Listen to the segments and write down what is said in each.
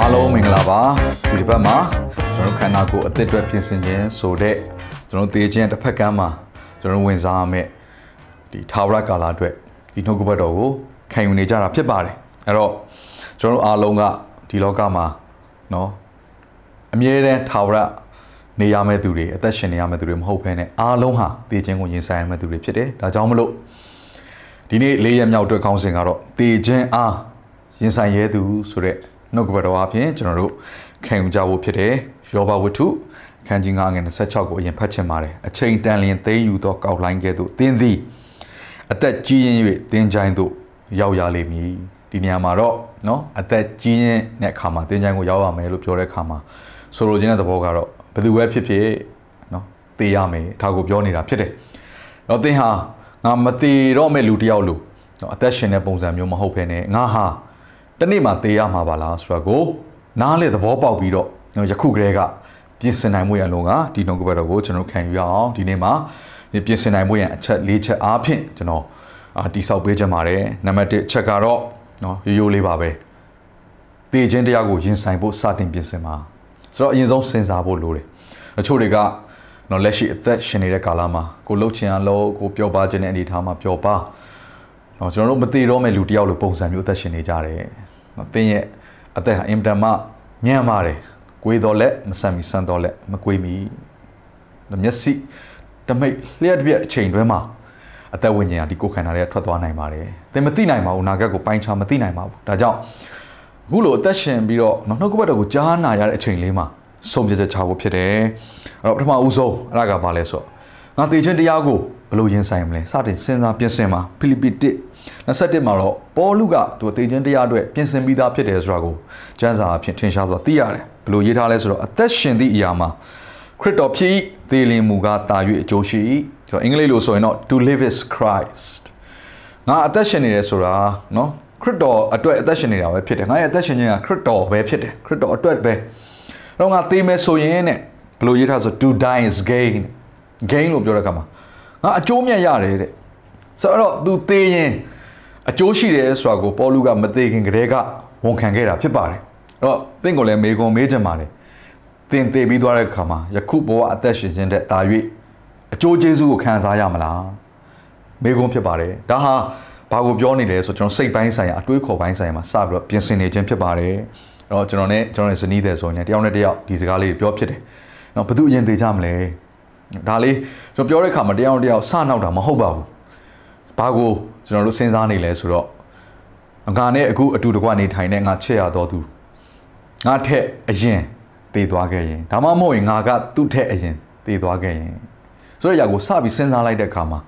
အားလုံးမင်္ဂလာပါဒီတစ်ပတ်မှာကျွန်တော်တို့ခန္ဓာကိုယ်အသစ်အတွက်ပြင်ဆင်ခြင်းဆိုတဲ့ကျွန်တော်တို့တေခြင်းတစ်ဖက်ကမ်းမှာကျွန်တော်တို့ဝင်စားရမယ့်ဒီထာဝရကာလအတွက်ဒီနှုတ်ကပတ်တော်ကိုခံယူနေကြတာဖြစ်ပါတယ်အဲ့တော့ကျွန်တော်တို့အားလုံးကဒီလောကမှာเนาะအမြဲတမ်းထာဝရနေရမယ့်သူတွေအသက်ရှင်နေရမယ့်သူတွေမဟုတ်ဘဲနဲ့အားလုံးဟာတေခြင်းကိုရင်ဆိုင်ရမယ့်သူတွေဖြစ်တယ်ဒါကြောင့်မလို့ဒီနေ့လေးရက်မြောက်အတွက်ခေါင်းစဉ်ကတော့တေခြင်းအားရင်ဆိုင်ရဲသူဆိုတဲ့ နှုတ်ကပတ်တော်အဖြစ်ကျွန်တော်တို့ခံယူကြဖို့ဖြစ်တယ်ယောဘဝတ္ထုခန်းကြီး9ငွေ26ကိုအရင်ဖတ်ချင်ပါတယ်အချိန်တန်လျင်သိမ်းယူသောကောက်လိုင်းကဲ့သို့တင်းသည်အသက်ကြီးရင်၍တင်းချိုင်းသို့ရောက်ရလိမ့်မည်ဒီနေရာမှာတော့เนาะအသက်ကြီးရင်တဲ့အခါမှာတင်းချိုင်းကိုရောက်ရမယ်လို့ပြောတဲ့အခါမှာဆိုလိုချင်တဲ့သဘောကတော့ဘယ်သူပဲဖြစ်ဖြစ်เนาะတေးရမယ်ဒါကိုပြောနေတာဖြစ်တယ်တော့တင်းဟာငါမတေတော့မဲ့လူတစ်ယောက်လို့เนาะအသက်ရှင်တဲ့ပုံစံမျိုးမဟုတ်ဘဲနဲ့ငါဟာ တနေ့မှသေရမှာပါလားဆိုတော့ကိုနားလေသဘောပေါက်ပြီးတော့ယခုကလေးကပြင်ဆင်နိုင်မှုရန်လုံးကဒီနှုတ်ကပတ်တော်ကိုကျွန်တော်ခံယူရအောင်ဒီနေ့မှာပြင်ဆင်နိုင်မှုရန်အချက်၄ချက်အားဖြင့်ကျွန်တော်တိဆောက်ပေးချင်ပါတယ်နံပါတ်1အချက်ကတော့နော်ရိုးရိုးလေးပါပဲတည်ခြင်းတရားကိုရင်ဆိုင်ဖို့စတင်ပြင်ဆင်ပါဆိုတော့အရင်ဆုံးစဉ်းစားဖို့လိုတယ်တချို့တွေကနော်လက်ရှိအသက်ရှင်နေတဲ့ကာလမှာကိုလှုပ်ချင်အောင်လှုပ်ကိုပျော်ပါခြင်းတဲ့အနေအထားမှာပျော်ပါ နော်ကျွန်တော်တို့မသေးတော့မဲ့လူတယောက်လိုပုံစံမျိုးအသက်ရှင်နေကြတယ်နော်တင်းရဲ့အသက်ဟာအင်တန်မှညံ့ပါတယ်ကိုွေတော်လက်မဆန်မီဆန်တော်လက်မကွေးမီမျက်စိတမိတ်လျှက်တစ်ပြက်အချိန်တွဲမှာအသက်ဝိညာဉ်ကဒီကိုယ်ခန္ဓာတွေကထွက်သွားနိုင်ပါတယ်သင်မသိနိုင်ပါဘူးနာဂတ်ကိုပိုင်းခြားမသိနိုင်ပါဘူးဒါကြောင့်အခုလိုအသက်ရှင်ပြီးတော့နောက်နှုတ်ကပတ်တော်ကိုကြားနာရတဲ့အချိန်လေးမှာဆုံးဖြတ်ချက်ချဖို့ဖြစ်တယ်အဲ့တော့ပထမဦးဆုံးအဲ့ဒါကဘာလဲဆိုတော့ငါသေခြင်းတရားကိုဘယ်လိုရင်ဆိုင်မလဲစတင်စဉ်းစားပြင်ဆင်ပါဖိလိပ္ပိ1 21မှာတော့ပေါလုကသူတေခြင်းတရားအတွက်ပြင်ဆင်ပြီးသားဖြစ်တယ်ဆိုတာကိုကျမ်းစာအဖြစ်ထင်ရှားစွာသိရတယ်ဘလို့ရေးထားလဲဆိုတော့အသက်ရှင်သည့်အရာမှာခရစ်တော်ဖြစ်၏သေလင်မူကားတာ၍အကျိုးရှိ၏ဆိုတော့အင်္ဂလိပ်လိုဆိုရင်တော့ to live is Christ ငါအသက်ရှင်နေတယ်ဆိုတာနော်ခရစ်တော်အတွက်အသက်ရှင်နေတာပဲဖြစ်တယ်ငါရဲ့အသက်ရှင်ခြင်းကခရစ်တော်ပဲဖြစ်တယ်ခရစ်တော်အတွက်ပဲအဲ့တော့ငါသေမယ်ဆိုရင်တဲ့ဘလို့ရေးထားဆို to die is gain gain လို့ပြောတဲ့အခါမှာငါအကျိုးမြတ်ရတယ်တဲ့ဆိုတော့ तू သေရင် အကျိုးရှိတယ်ဆိုတာကိုပေါလုကမသေးခင်ကတည်းကဝန်ခံခဲ့တာဖြစ်ပါတယ်အဲ့တော့တင့်ကိုလည်းမေကွန်မေးချင်ပါတယ်တင်သေပြီးသွားတဲ့အခါမှာယခုဘဝအသက်ရှင်ခြင်းတဲ့တာ၍အကျိုးကျေးဇူးကိုခံစားရမလားမေကွန်ဖြစ်ပါတယ်ဒါဟာဘာကိုပြောနေလဲဆိုကျွန်တော်စိတ်ပိုင်းဆိုင်ရာအတွေးခေါ်ပိုင်းဆိုင်ရာမှာစပြီးတော့ပြင်ဆင်နေခြင်းဖြစ်ပါတယ်အဲ့တော့ကျွန်တော် ਨੇ ကျွန်တော် ਨੇ ဇနီးတဲ့ဆိုရင်တယောက်နဲ့တယောက်ဒီစကားလေးပြောဖြစ်တယ်နော်ဘယ်သူအရင်သေကြမလဲဒါလေးကျွန်တော်ပြောတဲ့အခါမှာတယောက်နဲ့တယောက်စနောက်တာမဟုတ်ပါဘူးဘာကို ကျွန်တော်တို့စဉ်းစားနေလဲဆိုတော့ငါနဲ့အခုအတူတကွနေထိုင်နေငါချစ်ရတော်သူငါထက်အရင်တည်သွားခဲ့ရင်ဒါမှမဟုတ်ရင်ငါကသူ့ထက်အရင်တည်သွားခဲ့ရင်ဆိုတော့ຢာကိုစပြီးစဉ်းစားလိုက်တဲ့အခါမှာ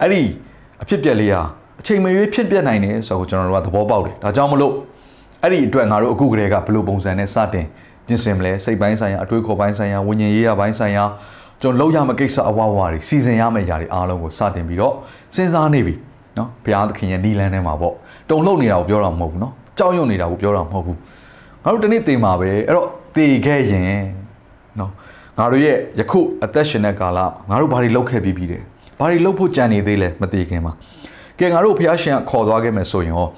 အဲ့ဒီအဖြစ်ပြက်လေးဟာအချိန်မရွေးဖြစ်ပြက်နိုင်တယ်ဆိုတော့ကျွန်တော်တို့ကသဘောပေါက်တယ်ဒါကြောင့်မလို့အဲ့ဒီအတွက်ငါတို့အခုကတည်းကဘယ်လိုပုံစံနဲ့စတင်ပြင်ဆင်မလဲစိတ်ပိုင်းဆိုင်ရာအတွေးခေါ်ပိုင်းဆိုင်ရာဝิญဉ်ရေးရပိုင်းဆိုင်ရာကျွန်တော်လောက်ရမယ့်ကိစ္စအဝဝတွေစီစဉ်ရမယ့်ຢာတွေအားလုံးကိုစတင်ပြီးတော့စဉ်းစားနေပြီ နော်ဘုရားသခင်ရဲ့နီလန်းထဲမှာပေါ့တုံလှုပ်နေတာကိုပြောတာမဟုတ်ဘူးနော်ကြောက်ရွံ့နေတာကိုပြောတာမဟုတ်ဘူးငါတို့တနေ့တင်ပါပဲအဲ့တော့တည်ခဲ့ရင်နော်ငါတို့ရဲ့ယခုအသက်ရှင်တဲ့ကာလငါတို့ဘာတွေလုပ်ခဲ့ပြီးပြီတယ်ဘာတွေလုပ်ဖို့ကြံနေသေးလဲမတည်ခင်မှာကဲငါတို့ဘုရားရှင်ကခေါ်သွားခဲ့မယ်ဆိုရင်ဟော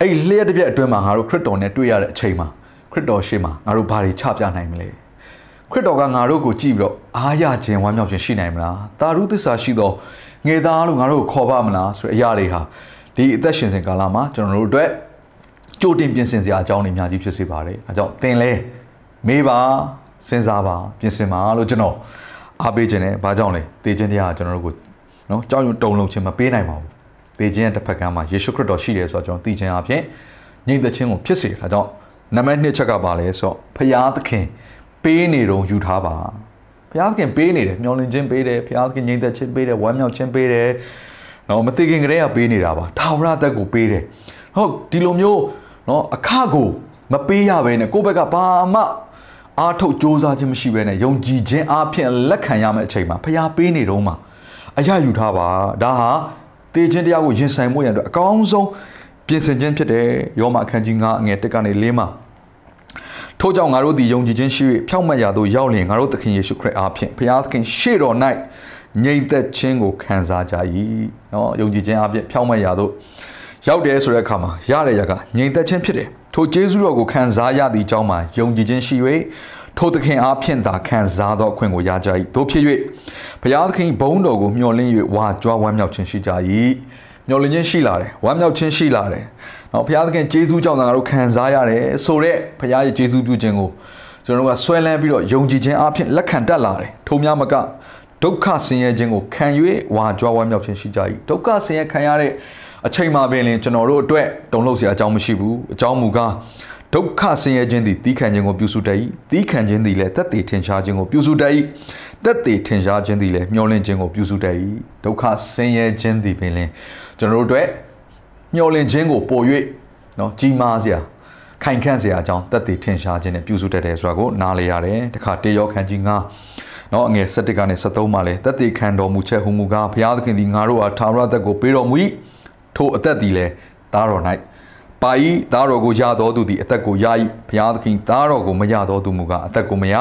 အဲ့လျှက်တစ်ပြက်အတွင်းမှာငါတို့ခရစ်တော်နဲ့တွေ့ရတဲ့အချိန်မှာခရစ်တော်ရှေ့မှာငါတို့ဘာတွေချပြနိုင်မလဲခရစ်တော်ကငါတို့ကိုကြည့်ပြီးတော့အားရခြင်းဝမ်းမြောက်ခြင်းရှိနိုင်မလားတာရုသစ္စာရှိသော ငယ်သားလို့ငါတို့ကိုခေါ်ပါမလားဆိုတဲ့အရာတွေဟာဒီအသက်ရှင်စဉ်ကာလမှာကျွန်တော်တို့အတွက်ကြိုတင်ပြင်ဆင်စရာအကြောင်းတွေအများကြီးဖြစ်စေပါတယ်အဲကြောင့်သင်လဲမေးပါစဉ်းစားပါပြင်ဆင်ပါလို့ကျွန်တော်အားပေးခြင်းနဲ့ဘာကြောင့်လဲတေခြင်းတရားကကျွန်တော်တို့ကိုနော်ကြောက်ရွံ့တုန်လှုပ်ခြင်းမပေးနိုင်ပါဘူးတေခြင်းရဲ့တစ်ဖက်ကမ်းမှာယေရှုခရစ်တော်ရှိတယ်ဆိုတော့ကျွန်တော်သိခြင်းအပြင်ညှိသက်ခြင်းကိုဖြစ်စေဒါကြောင့်နံပါတ်1ချက်ကပါလဲဆိုတော့ဖရာသခင်ပေးနေတော့ယူထားပါ ဘုရားသခင်ပေးနေတယ်မျောလင့်ခြင်းပေးတယ်ဘုရားသခင်ငြိမ်သက်ခြင်းပေးတယ်ဝမ်းမြောက်ခြင်းပေးတယ်နော်မသိခင်ကတည်းကပေးနေတာပါထာဝရအသက်ကိုပေးတယ်ဟုတ်ဒီလိုမျိုးနော်အခကိုမပေးရဘဲနဲ့ကိုယ့်ဘက်ကဘာမှအားထုတ်စ조사ခြင်းမရှိဘဲနဲ့ယုံကြည်ခြင်းအပြင်လက်ခံရမယ့်အချိန်မှာဖျားပေးနေတော့မှအရယူထားပါဒါဟာတေခြင်းတရားကိုရင်ဆိုင်မှုရန်အတွက်အကောင်းဆုံးပြင်ဆင်ခြင်းဖြစ်တယ်ယောမအခန်းကြီး9အငယ်1ကနေ4မှာ ထို့ကြောင့်ငါတို့သည်ယုံကြည်ခြင်းရှိ၍ဖြောင့်မတ်ရာသို့ရောက်လျင်ငါတို့သခင်ယေရှုခရစ်အားဖြင့်ဘုရားသခင်ရှေ့တော်၌ငြိမ်သက်ခြင်းကိုခံစားကြ၏နော်ယုံကြည်ခြင်းအားဖြင့်ဖြောင့်မတ်ရာသို့ရောက်တယ်ဆိုတဲ့အခါမှာရတဲ့ရကငြိမ်သက်ခြင်းဖြစ်တယ်ထိုကျေးဇူးတော်ကိုခံစားရသည့်အကြောင်းမှာယုံကြည်ခြင်းရှိ၍ထိုသခင်အားဖြင့်သာခံစားသောအခွင့်ကိုရကြ၏တို့ဖြစ်၍ဘုရားသခင်ဘုန်းတော်ကိုမျှော်လင့်၍ဝါကြွားဝမ်းမြောက်ခြင်းရှိကြ၏မျှော်လင့်ခြင်းရှိလာတယ်ဝမ်းမြောက်ခြင်းရှိလာတယ် နော်ဘုရားသခင်ကျေးဇူးကြောင့်ငါတို့ခံစားရတယ်ဆိုတော့ဘုရားရဲ့ကျေးဇူးပြုခြင်းကိုကျွန်တော်တို့ကဆွဲလန်းပြီးတော့ယုံကြည်ခြင်းအပြင်လက်ခံတတ်လာတယ်ထိုများမကဒုက္ခဆင်းရဲခြင်းကိုခံ၍ဝါကြွားဝမ်းမြောက်ခြင်းရှိကြ၏ဒုက္ခဆင်းရဲခံရတဲ့အချိန်မှာပင်လင်ကျွန်တော်တို့အတွက်တုံ့လို့စရာအကြောင်းမရှိဘူးအကြောင်းမူကားဒုက္ခဆင်းရဲခြင်းသည်တီးခံခြင်းကိုပြုစုတတ်၏တီးခံခြင်းသည်လည်းတက်တည်ထင်ရှားခြင်းကိုပြုစုတတ်၏တက်တည်ထင်ရှားခြင်းသည်လည်းမျောလင့်ခြင်းကိုပြုစုတတ်၏ဒုက္ခဆင်းရဲခြင်းသည်ပင်လင်ကျွန်တော်တို့အတွက် မျောလင့်ခြင်းကိုပို့၍နော်ကြီးမားစရာခိုင်ခန့်စရာအကြောင်းတက်တည်ထင်ရှားခြင်းနဲ့ပြုစုတတ်တယ်ဆိုတာကိုနားလည်ရတယ်တခါတေယောခန်းကြီး9နော်အငယ်7ကနေ73မှာလဲတက်တည်ခံတော်မူချက်ဟူမူကားဘုရားသခင်သည်ငါတို့အားထာဝရသက်ကိုပေးတော်မူ၏ထိုအသက်သည်လည်းသားတော်၌ ပါဤသားတော်ကိုရတော်သူသည်အသက်ကိုရ၏ဘုရားသခင်သားတော်ကိုမရတော်သူမူကားအသက်ကိုမရ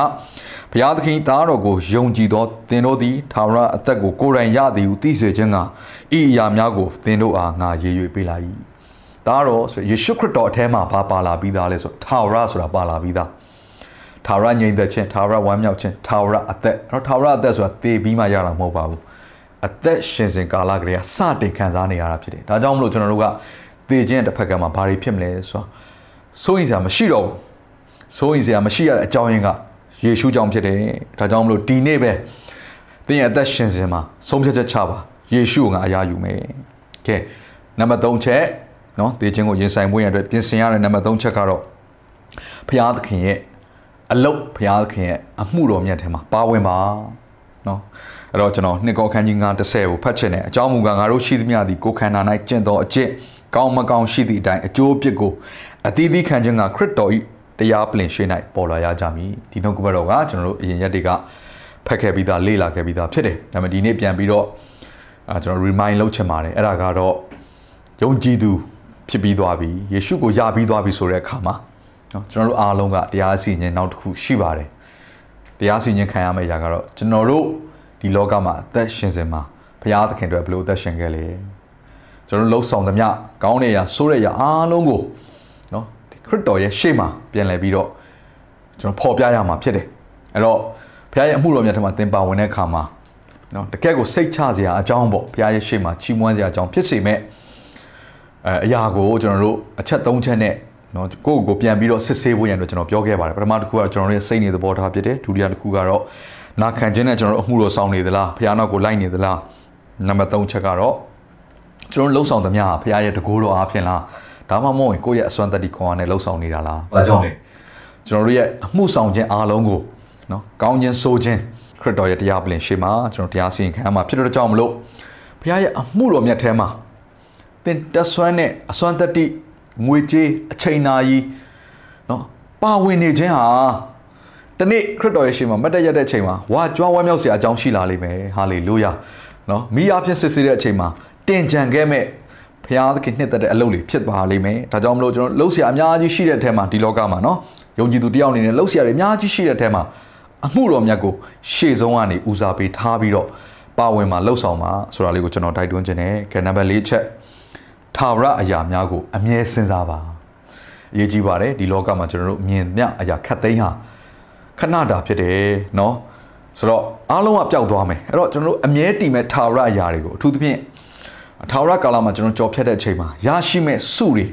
ဘုရားသခင်သားတော်ကိုယုံကြည်သောသင်တို့သည်ထာဝရအသက်ကိုကိုယ်တိုင်ရသည်ဟုသိစေခြင်းကဤအရာများကိုသင်တို့အားငါရေး၍ပေးလာ၏သားတော်ဆိုယေရှုခရစ်တော်အထဲမှာဘာပါလာပြီးသားလဲဆိုထာဝရဆိုတာပါလာပြီးသားထာဝရငြိမ်သက်ခြင်းထာဝရဝမ်းမြောက်ခြင်းထာဝရအသက်အဲ့တော့ထာဝရအသက်ဆိုတာသေပြီးမှရတာမဟုတ်ပါဘူးအသက်ရှင်စဉ်ကာလကလေးကစတင်ခံစားနေရတာဖြစ်တယ်ဒါကြောင့်မလို့ကျွန်တော်တို့က သေခြင်းတစ်ဖက်ကမှာဘာတွေဖြစ်မလဲဆိုတော့စိုးရင်စရာမရှိတော့ဘူးစိုးရင်စရာမရှိရတဲ့အကြောင်းရင်းကယေရှုကြောင့်ဖြစ်တယ်ဒါကြောင့်မလို့ဒီနေ့ပဲသင်ရဲ့အသက်ရှင်စဉ်မှာဆုံးဖြတ်ချက်ချပါယေရှုကအရာယူမယ်ကဲနံပါတ်3ချက်နော်သေခြင်းကိုရင်ဆိုင်မှုရတဲ့ပြင်ဆင်ရတဲ့နံပါတ်3ချက်ကတော့ဖျားသခင်ရဲ့အလုတ်ဖျားသခင်ရဲ့အမှုတော်မြတ်ထဲမှာပါဝင်ပါနော်အဲ့တော့ကျွန်တော်နှစ်ကောခန်းကြီး9 30ကိုဖတ်ချင်တယ်အကြောင်းမူကားငါတို့ရှိသမျှသည်ကိုယ်ခန္ဓာ၌ကျင့်တော်အကျင့် ကောင်းမကောင်းရှိသည့်အတိုင်းအကျိုးအပြစ်ကိုအသီးသီးခံခြင်းကခရစ်တော်၏တရားပလင်ရှိ၌ပေါ်လာရကြမည်ဒီနှုတ်ကပတ်တော်ကကျွန်တော်တို့အရင်ရက်တွေကဖတ်ခဲ့ပြီးသားလေ့လာခဲ့ပြီးသားဖြစ်တယ်ဒါပေမဲ့ဒီနေ့ပြန်ပြီးတော့အာကျွန်တော် remind လုပ်ချင်ပါတယ်အဲ့ဒါကတော့ယုံကြည်သူဖြစ်ပြီးသွားပြီယေရှုကိုယပြီးသွားပြီဆိုတဲ့အခါမှာနော်ကျွန်တော်တို့အားလုံးကတရားစီရင်နောက်တစ်ခုရှိပါတယ်တရားစီရင်ခံရမယ့်ຢာကတော့ကျွန်တော်တို့ဒီလောကမှာအသက်ရှင်စင်မှာဘုရားသခင်တို့ဘယ်လိုအသက်ရှင်ခဲ့လဲ ကျွန်တော်လှုပ်ဆောင်သမျှကောင်းတဲ့ရာဆိုးတဲ့ရာအားလုံးကိုနော်ဒီခရစ်တော်ရဲ့ရှေ့မှာပြန်လည်ပြီးတော့ကျွန်တော်ဖော်ပြရမှာဖြစ်တယ်အဲ့တော့ဘုရားရဲ့အမှုတော်မြတ်ထဲမှာသင်ပါဝင်တဲ့အခါမှာနော်တကယ့်ကိုစိတ်ချစရာအကြောင်းပေါ့ဘုရားရဲ့ရှေ့မှာချီးမွမ်းစရာအကြောင်းဖြစ်စေမဲ့အဲအရာကိုကျွန်တော်တို့အချက်၃ချက်နဲ့နော်ကိုယ့်ကိုပြန်ပြီးတော့စစ်ဆေးဖို့ရန်အတွက်ကျွန်တော်ပြောခဲ့ပါတယ်ပထမတစ်ခုကကျွန်တော်ရဲ့စိတ်နေသဘောထားဖြစ်တယ်ဒုတိယတစ်ခုကတော့နာခံခြင်းနဲ့ကျွန်တော်တို့အမှုတော်ဆောင်နေသလားဘုရားနောက်ကိုလိုက်နေသလားနံပါတ်3ချက်ကတော့ ကျွန်တော်လှုပ်ဆောင်သမျှဘုရားရဲ့တကူတော်အားဖြင့်လားဒါမှမဟုတ်ရင်ကိုယ့်ရဲ့အစွမ်းတတ္တိခွန်အားနဲ့လှုပ်ဆောင်နေတာလားဘာကြောင့်လဲကျွန်တော်တို့ရဲ့အမှုဆောင်ခြင်းအားလုံးကိုနော်ကောင်းခြင်းဆိုခြင်းခရစ်တော်ရဲ့တရားပလင်ရှေ့မှာကျွန်တော်တရားစီရင်ခံရမှာဖြစ်တဲ့ကြောင့်မလို့ဘုရားရဲ့အမှုတော်မြတ်ထဲမှာသင်တဆွမ်းနဲ့အစွမ်းတတ္တိငွေကြေးအချိန်နာရီနော်ပါဝင်နေခြင်းဟာတနေ့ခရစ်တော်ရဲ့ရှေ့မှာမတ်တရတဲ့အချိန်မှာဝါကြွားဝမ်းမြောက်စရာအကြောင်းရှိလာလိမ့်မယ်ဟာလေလုယာနော်မိအားဖြင့်စစ်ဆေးတဲ့အချိန်မှာ တင်ကြံခဲ့မဲ့ဘုရားသခင်နှစ်သက်တဲ့အလုပ်တွေဖြစ်ပါလိမ့်မယ်ဒါကြောင့်မလို့ကျွန်တော်လှုပ်ရှားအများကြီးရှိတဲ့အထက်မှာဒီလောကမှာနော်ယုံကြည်သူတယောက်အနေနဲ့လှုပ်ရှားတွေအများကြီးရှိတဲ့အထက်မှာအမှုတော်မြတ်ကိုရှေ့ဆုံးကနေဦးစားပေးထားပြီးတော့ပါဝင်မှာလှုပ်ဆောင်မှာဆိုတာလေးကိုကျွန်တော်တိုက်တွန်းခြင်းနဲ့ကနံပါတ်၄ချက်ထာဝရအရာများကိုအမြဲစဉ်းစားပါအရေးကြီးပါတယ်ဒီလောကမှာကျွန်တော်တို့မြင်မြအရာခတ်သိမ်းဟာခဏတာဖြစ်တယ်เนาะဆိုတော့အားလုံးကပျောက်သွားမယ်အဲ့တော့ကျွန်တော်တို့အမြဲတည်မဲ့ထာဝရအရာတွေကိုအထူးသဖြင့် ထာဝရကာလမှာကျွန်တော်ကြော်ဖြတ်တဲ့အချိန်မှာရရှိမဲ့စုတွေ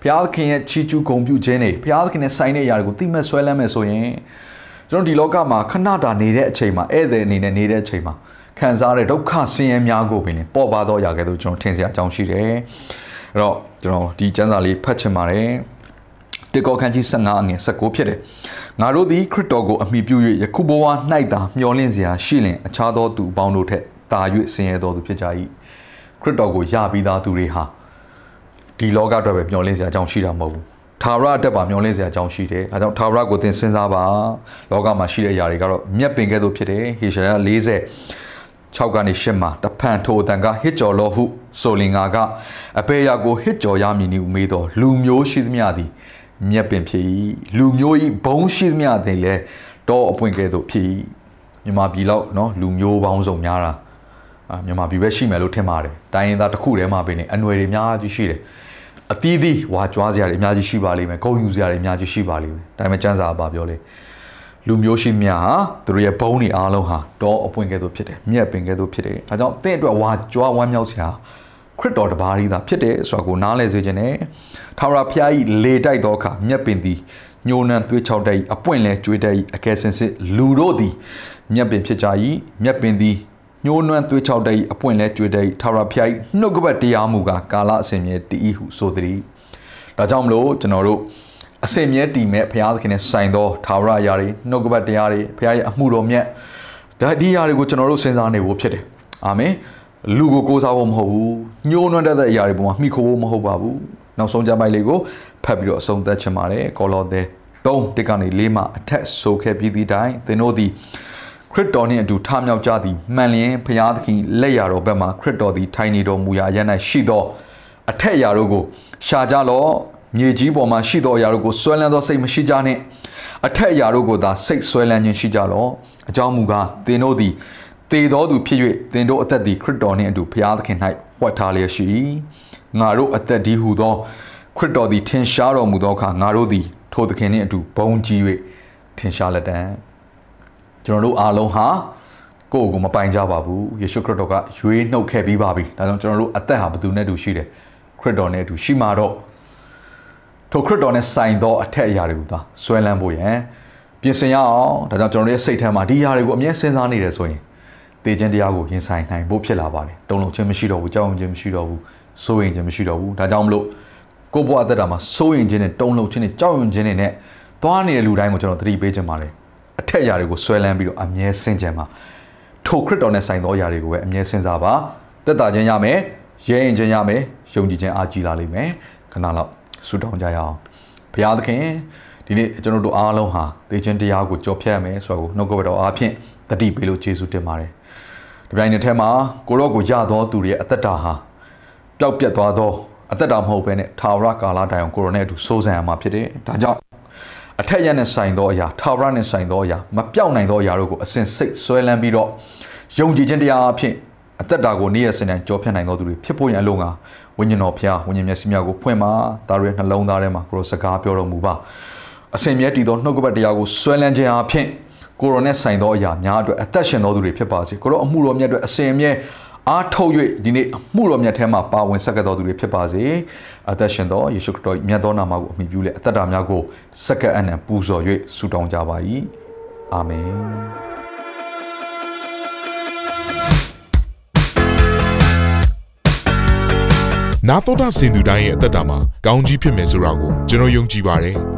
ဘုရားသခင်ရဲ့ချီးကျူးဂုဏ်ပြုခြင်းတွေဘုရားသခင်နဲ့ဆိုင်တဲ့အရာတွေကိုသိမဲ့ဆွဲလန်းမဲ့ဆိုရင်ကျွန်တော်ဒီလောကမှာခဏတာနေတဲ့အချိန်မှာဧည့်သည်အနေနဲ့နေတဲ့အချိန်မှာခံစားရတဲ့ဒုက္ခဆင်းရဲများကိုပင်ပေါ်ပါတော့ရခဲ့လို့ကျွန်တော်ထင်စရာအကြောင်းရှိတယ်အဲ့တော့ကျွန်တော်ဒီကျမ်းစာလေးဖတ်ချင်ပါတယ်တေကောခန်းကြီး15အငယ်19ဖြစ်တယ်ငါတို့သည်ခရစ်တော်ကိုအမိပြု၍ယခုဘဝ၌သာမျှော်လင့်စရာရှိလင်အခြားသောသူပေါင်းတို့ထက်တာ၍ဆင်းရဲသောသူဖြစ်ကြ၏ ခရစ်တော်ကိုယပြီးသားသူတွေဟာဒီလောကအတွက်ပဲမျှော်လင့်စရာအကြောင်းရှိတာမဟုတ်ဘူးထာဝရအတက်ပါမျောလင့်စရာအကြောင်းရှိတယ်အဲကြောင့်ထာဝရကိုသင်စဉ်းစားပါလောကမှာရှိတဲ့အရာတွေကတော့မြက်ပင်ကဲ့သို့ဖြစ်တယ်ဟေရှာယ40 6ကနေ8မှာတဖန်ထိုအတန်ကဟစ်ကြော်လောဟုဆိုလင်ငါကအပေရာကိုဟစ်ကြော်ရမည်နည်းမေးတော့လူမျိုးရှိသမျှသည်မြက်ပင်ဖြစ်၏လူမျိုးဤဘုံရှိသမျှသည်လည်းတော့အပွင့်ကဲ့သို့ဖြစ်၏မြန်မာပြည်လောက်နော်လူမျိုးပေါင်းစုံများတာအာ မြန်မာပြည်ပဲရှိမယ်လို့ထင်ပါတယ်တိုင်းရင်းသားတစ်ခုတည်းမှာပဲနေအနွယ်တွေအများကြီးရှိတယ်အသီးသီးဝါကြွားစရာတွေအများကြီးရှိပါလိမ့်မယ်ဂုဏ်ယူစရာတွေအများကြီးရှိပါလိမ့်မယ်ဒါပေမဲ့စံစာပါပြောလေလူမျိုးရှိများဟာသူတို့ရဲ့ဘုံတွေအားလုံးဟာတောအပွင့်ကဲ့သို့ဖြစ်တယ်မြက်ပင်ကဲ့သို့ဖြစ်တယ်ဒါကြောင့်တင့်အတွက်ဝါကြွားဝမ်းမြောက်စရာခရစ်တော်တပါးကြီးသာဖြစ်တယ်ဆိုတာကိုနားလည်စေခြင်းနဲ့ထာဝရဘုရား၏လေတိုက်သောအခါမြက်ပင်သည်ညှိုးနှံသွေးချောက်တိုက်၏အပွင့်လဲကျွေးတိုက်၏အကယ်စင်စစ်လူတို့သည်မြက်ပင်ဖြစ်ကြ၏မြက်ပင်သည် ညှိုးနှံသွေးချောက်တိုက်၏အပွင့်လဲကျွေးတိုက်၏ထာဝရဘုရား၏နှုတ်ကပတ်တရားမူကားကာလအစဉ်မြဲတည်၏ဟုဆိုသည်ဒါကြောင့်မလို့ကျွန်တော်တို့အစင်မြဲတည်မဲ့ဘုရားသခင်နဲ့ဆိုင်သောသာဝရအရာတွေနှုတ်ကပတ်တရားတွေဘုရားရဲ့အမှုတော်မြတ်ဒါဒီအရာတွေကိုကျွန်တော်တို့စဉ်းစားနေဖို့ဖြစ်တယ်အာမင်လူကိုကိုးစားဖို့မဟုတ်ဘူးညှိုးနှွမ်းတဲ့အရာတွေပေါ်မှာမှီခိုဖို့မဟုတ်ပါဘူးနောက်ဆုံးကြမ်းပိုက်လေးကိုဖတ်ပြီးတော့အဆုံးသတ်ချင်ပါတယ်ကောလောသဲ3တစ်ကနေ4မှာအထက်ဆိုခဲ့ပြီးသည့်တိုင်သင်တို့သည် ခရစ်တော်နှင့်အတူထမြောက်ကြသည်မှန်လျင်ဘုရားသခင်လက်ရတော်ဘက်မှခရစ်တော်သည်ထိုင်နေတော်မူရာအရ၌ရှိသောအထက်အရာတို့ကိုရှာကြလော့မြေကြီးပေါ်မှာရှိသောအရာတို့ကိုဆွဲလန်းသောစိတ်မရှိကြနှင့်အထက်အရာတို့ကိုသာစိတ်ဆွဲလန်းခြင်းရှိကြလော့အကြောင်းမူကားသင်တို့သည်တေတော်သူဖြစ်၍သင်တို့အသက်သည်ခရစ်တော်နှင့်အတူဘုရားသခင်၌ဝတ်ထားလျက်ရှိ၏ငါတို့အသက်ဒီဟုသောခရစ်တော်သည်ထင်ရှားတော်မူသောအခါငါတို့သည်ထိုသခင်နှင့်အတူဘုံကြီး၍ထင်ရှားလက်တံ ကျွန်တော်တို့အားလုံးဟာကိုယ့်ကိုမပိုင်ကြပါဘူးယေရှုခရစ်တော်ကရွေးနှုတ်ခဲ့ပြီးပါပြီဒါကြောင့်ကျွန်တော်တို့အသက်ဟာဘယ်သူနဲ့တူရှိတယ်ခရစ်တော်နဲ့အတူရှိမှာတော့ထိုခရစ်တော်နဲ့ဆိုင်သောအထက်အရာတွေကိုသာဆွဲလန်းဖို့ရန်ပြင်ဆင်ရအောင်ဒါကြောင့်ကျွန်တော်တို့ရဲ့စိတ်ထဲမှာဒီအရာတွေကိုအမြဲစဉ်းစားနေတယ်ဆိုရင်တေခြင်းတရားကိုရင်ဆိုင်နိုင်ဖို့ဖြစ်လာပါတယ်တုံ့လုံခြင်းမရှိတော့ဘူးကြောက်ရွံ့ခြင်းမရှိတော့ဘူးစိုးရိမ်ခြင်းမရှိတော့ဘူးဒါကြောင့်မလို့ကိုယ့်ဘဝအသက်တာမှာစိုးရိမ်ခြင်းနဲ့တုံ့လုံခြင်းနဲ့ကြောက်ရွံ့ခြင်းတွေနဲ့သွားနေတဲ့လူတိုင်းကိုကျွန်တော်သတိပေးခြင်းပါတယ် အထက်အရာတွေကိုဆွဲလန်းပြီးတော့အမြဲဆင်ခြင်ပါထိုခရစ်တော်နဲ့ဆိုင်သောအရာတွေကိုပဲအမြဲစဉ်းစားပါသက်တာခြင်းရမယ်ရဲရင်ခြင်းရမယ်ယုံကြည်ခြင်းအားကြီးလာလိမ့်မယ်ခဏလောက်ဆုတောင်းကြရအောင်ဘုရားသခင်ဒီနေ့ကျွန်တော်တို့အားလုံးဟာသေခြင်းတရားကိုကြော်ဖြတ်ရမယ်ဆိုတော့နှုတ်ကပတော်အားဖြင့်တတိပေးလို့ယေရှုတင်ပါတယ်ဒီပိုင်းတစ်ထက်မှာကိုရော့ကိုရသောသူတွေရဲ့အသက်တာဟာပျောက်ပြတ်သွားသောအသက်တာမဟုတ်ဘဲနဲ့ထာဝရကာလတိုင်အောင်ကိုရိုနဲ့အတူစိုးစံရမှာဖြစ်တယ်ဒါကြောင့် အထက်ရနဲ့ဆိုင်သောအရာထာဝရနဲ့ဆိုင်သောအရာမပြောင်းနိုင်သောအရာတို့ကိုအစဉ်စိတ်ဆွဲလန်းပြီးတော့ယုံကြည်ခြင်းတရားအဖြစ်အသက်တာကိုနေ့ရက်စဉ်တိုင်းကြောဖြတ်နိုင်သောသူတွေဖြစ်ဖို့ရန်အလုံးကဝိညာဉ်တော်ဖျားဝိညာဉ်မျက်စိများကိုဖွင့်ပါဒါရဲ့နှလုံးသားထဲမှာကိုရောစကားပြောတော်မူပါအစဉ်မြဲတည်သောနှုတ်ကပတ်တရားကိုဆွဲလန်းခြင်းအဖြစ်ကိုရောနဲ့ဆိုင်သောအရာများအတွက်အသက်ရှင်သောသူတွေဖြစ်ပါစေကိုရောအမှုတော်မြတ်အတွက်အစဉ်အမြဲ အားထုတ်၍ဒီနေ့အမှုတော်မြတ်ထဲမှာပါဝင်ဆက်ကပ်တော်သူတွေဖြစ်ပါစေအသက်ရှင်သောယေရှုခရစ်တော်မြတ်သောနာမကိုအမိပြုလေအသက်တာများကိုစက္ကပ်အနံပူဇော်၍ဆုတောင်းကြပါ၏အာမင်နာတော်တာစင်သူတိုင်းရဲ့အသက်တာမှာကောင်းကြီးဖြစ်မယ်ဆိုတာကိုကျွန်တော်ယုံကြည်ပါတယ်။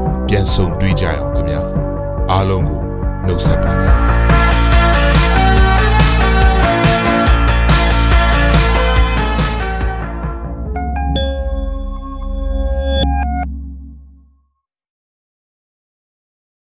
ပြန်ဆုံတွေ့ကြရအောင်ခင်ဗျာ။အားလုံးကိုနှုတ်ဆက်ပါတယ်။